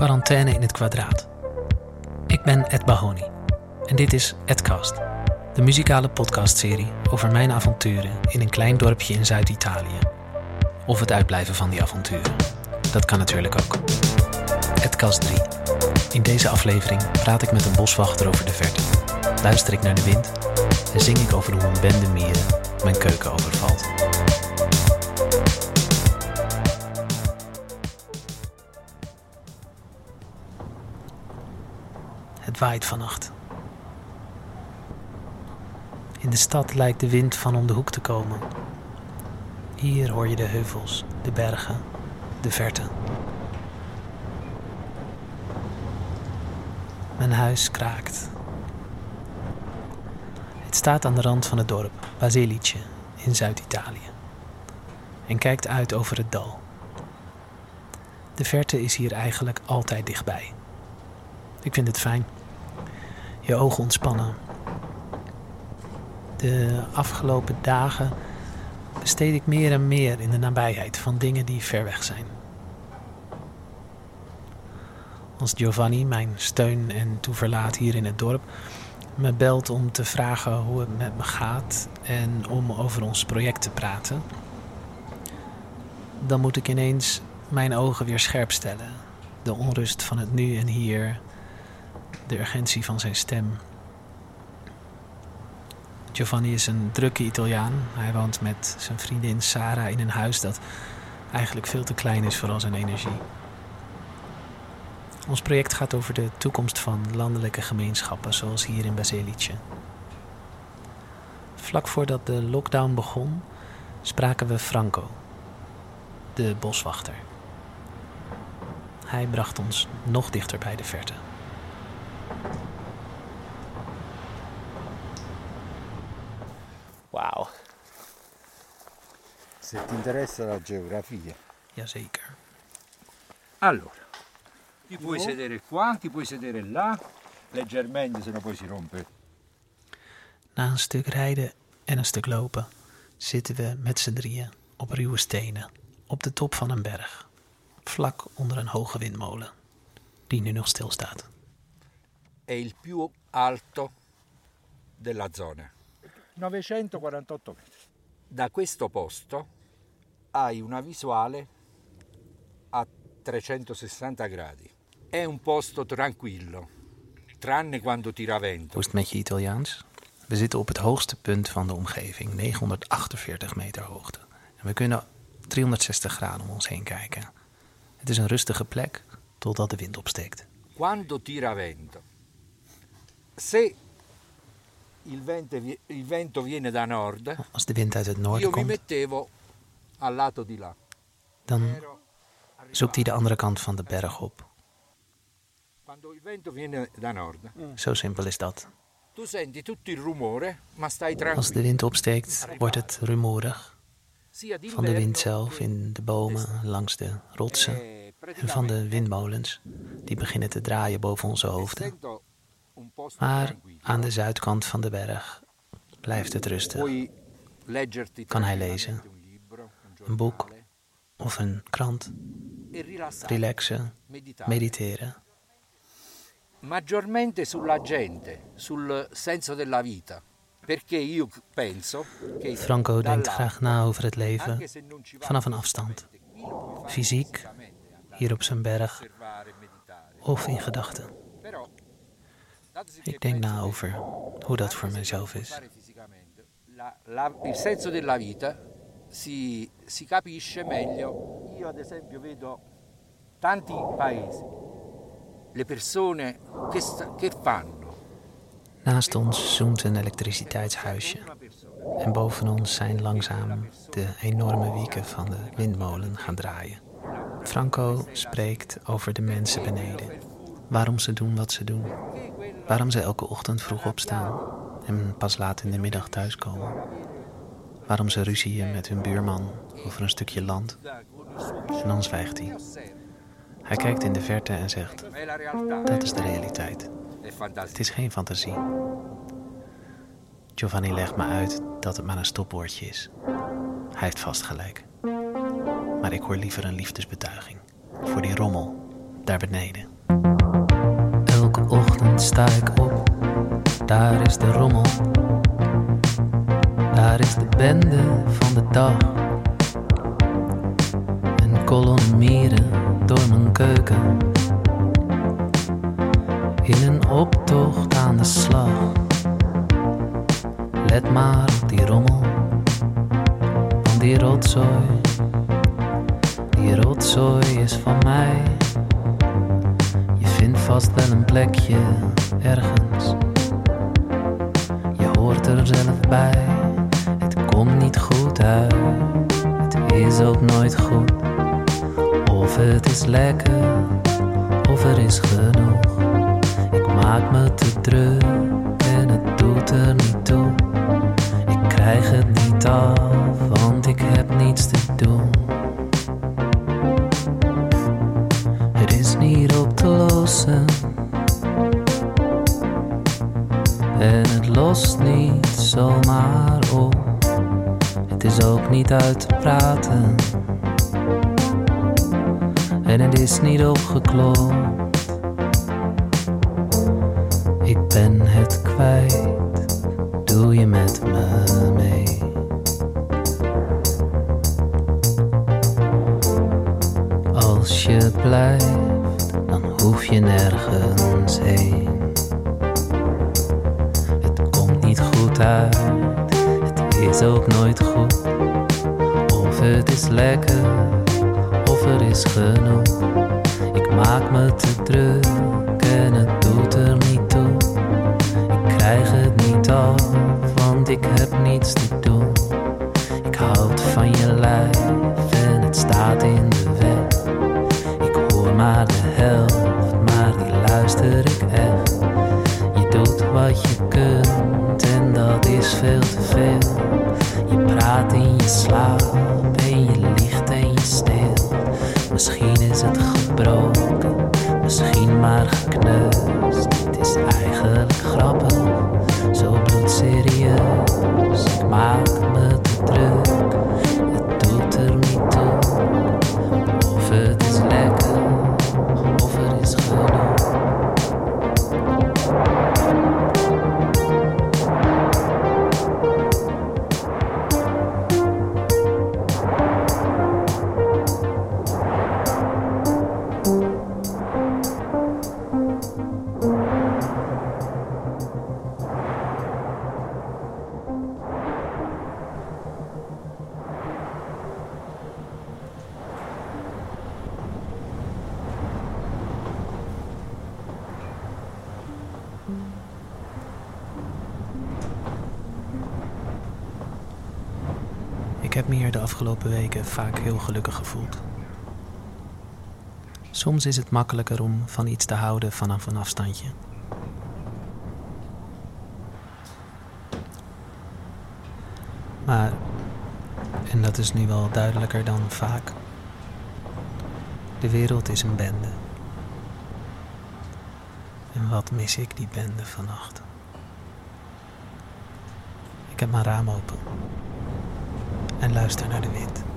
Quarantaine in het kwadraat. Ik ben Ed Bahoni en dit is Edcast, de muzikale podcastserie over mijn avonturen in een klein dorpje in Zuid-Italië. Of het uitblijven van die avonturen. Dat kan natuurlijk ook. Edcast 3. In deze aflevering praat ik met een boswachter over de verte. Luister ik naar de wind en zing ik over hoe een bende mieren mijn keuken overvalt. Het waait vannacht. In de stad lijkt de wind van om de hoek te komen. Hier hoor je de heuvels, de bergen, de verte. Mijn huis kraakt. Het staat aan de rand van het dorp, Baselice, in Zuid-Italië. En kijkt uit over het dal. De verte is hier eigenlijk altijd dichtbij. Ik vind het fijn. Je ogen ontspannen. De afgelopen dagen besteed ik meer en meer in de nabijheid van dingen die ver weg zijn. Als Giovanni, mijn steun en toeverlaat hier in het dorp, me belt om te vragen hoe het met me gaat en om over ons project te praten, dan moet ik ineens mijn ogen weer scherp stellen. De onrust van het nu en hier, de urgentie van zijn stem. Giovanni is een drukke Italiaan. Hij woont met zijn vriendin Sarah in een huis dat eigenlijk veel te klein is voor al zijn energie. Ons project gaat over de toekomst van landelijke gemeenschappen, zoals hier in Baselice. Vlak voordat de lockdown begon, spraken we Franco, de boswachter. Hij bracht ons nog dichter bij de verte. Wauw, Se ti interessa la geografia, jazeker. Allora, ti puoi sedere qua, ti puoi sedere là, leggermente, se no poi si rompe. Na een stuk rijden en een stuk lopen zitten we met z'n drieën op ruwe stenen op de top van een berg, vlak onder een hoge windmolen, die nu nog stilstaat. È il più alto della zona. 948 metri. Da questo posto hai una visuale a 360 gradi. È un posto tranquillo, tranne quando tira vento. Hoe is het met je Italiaans? We zitten op het hoogste punt van de omgeving, 948 meter hoogte. En we kunnen 360 graden om ons heen kijken. Het is een rustige plek totdat de wind opsteekt. Quando tira vento, se il vento, il vento viene da nord, Als de wind uit het noorden io mi komt, mettevo al lato di là. dan zoekt hij de andere kant van de berg op. Quando il vento viene da nord, Zo simpel is dat. tu senti tutto il rumore, ma stai Als de tranquillo. wind opsteekt, wordt het rumoerig. Sia Van de wind d'inverno zelf, in de bomen, langs de rotsen. eh, En van de windmolens, die beginnen te draaien boven onze hoofden. Maar aan de zuidkant van de berg blijft het rustig. leggerti Kan hij lezen. Een boek of een krant, e relaxen, mediteren. maggiormente sulla gente, sul senso della vita. Franco denkt graag na over het leven vanaf een afstand. Fysiek, hier op zijn berg of in gedachten. Ik denk na over hoe dat voor mezelf is. il senso della vita si, si capisce meglio. Io ad esempio vedo tanti paesi, le persone che, che fanno. Naast ons zoomt een elektriciteitshuisje. En boven ons zijn langzaam de enorme wieken van de windmolen gaan draaien. Franco spreekt over de mensen beneden. Waarom ze doen wat ze doen. Waarom ze elke ochtend vroeg opstaan en pas laat in de middag thuiskomen. Waarom ze ruzieën met hun buurman over een stukje land. En dan zwijgt hij. Hij kijkt in de verte en zegt: Dat is de realiteit. Het is geen fantasie. Giovanni legt me uit dat het maar een stopwoordje is. Hij heeft vast gelijk. Maar ik hoor liever een liefdesbetuiging. Voor die rommel daar beneden. Sta ik op, daar is de rommel. Daar is de bende van de dag. En kolonnen mieren door mijn keuken. In een optocht aan de slag. Let maar op die rommel van die rotzooi. Die rotzooi is van mij. Vast wel een plekje ergens. Je hoort er zelf bij. Het komt niet goed uit. Het is ook nooit goed. Of het is lekker, of er is genoeg. Ik maak me te druk en het doet er niet toe. Ik krijg het niet af, En het lost niet zomaar op. Het is ook niet uit te praten. En het is niet opgeklopt. Ik ben het kwijt. Doe je met me mee? Als je blijft, je nergens heen. Het komt niet goed uit, het is ook nooit goed. Of het is lekker, of er is genoeg. Ik maak me te druk en het doet er niet toe. Ik krijg het niet af, want ik heb niets te doen. Ik houd van je lijf en het staat in de weg. Ik hoor maar de die luister ik echt. Je doet wat je kunt en dat is veel te veel. Je praat in je slaap en je liegt en je stil. Misschien is het gebroken, misschien maar gekneusd. Het is eigenlijk grappig, zo bloedserieus. Ik maak Ik heb me hier de afgelopen weken vaak heel gelukkig gevoeld. Soms is het makkelijker om van iets te houden vanaf een afstandje. Maar, en dat is nu wel duidelijker dan vaak, de wereld is een bende. En wat mis ik die bende vannacht? Ik heb mijn raam open en luister naar de wind.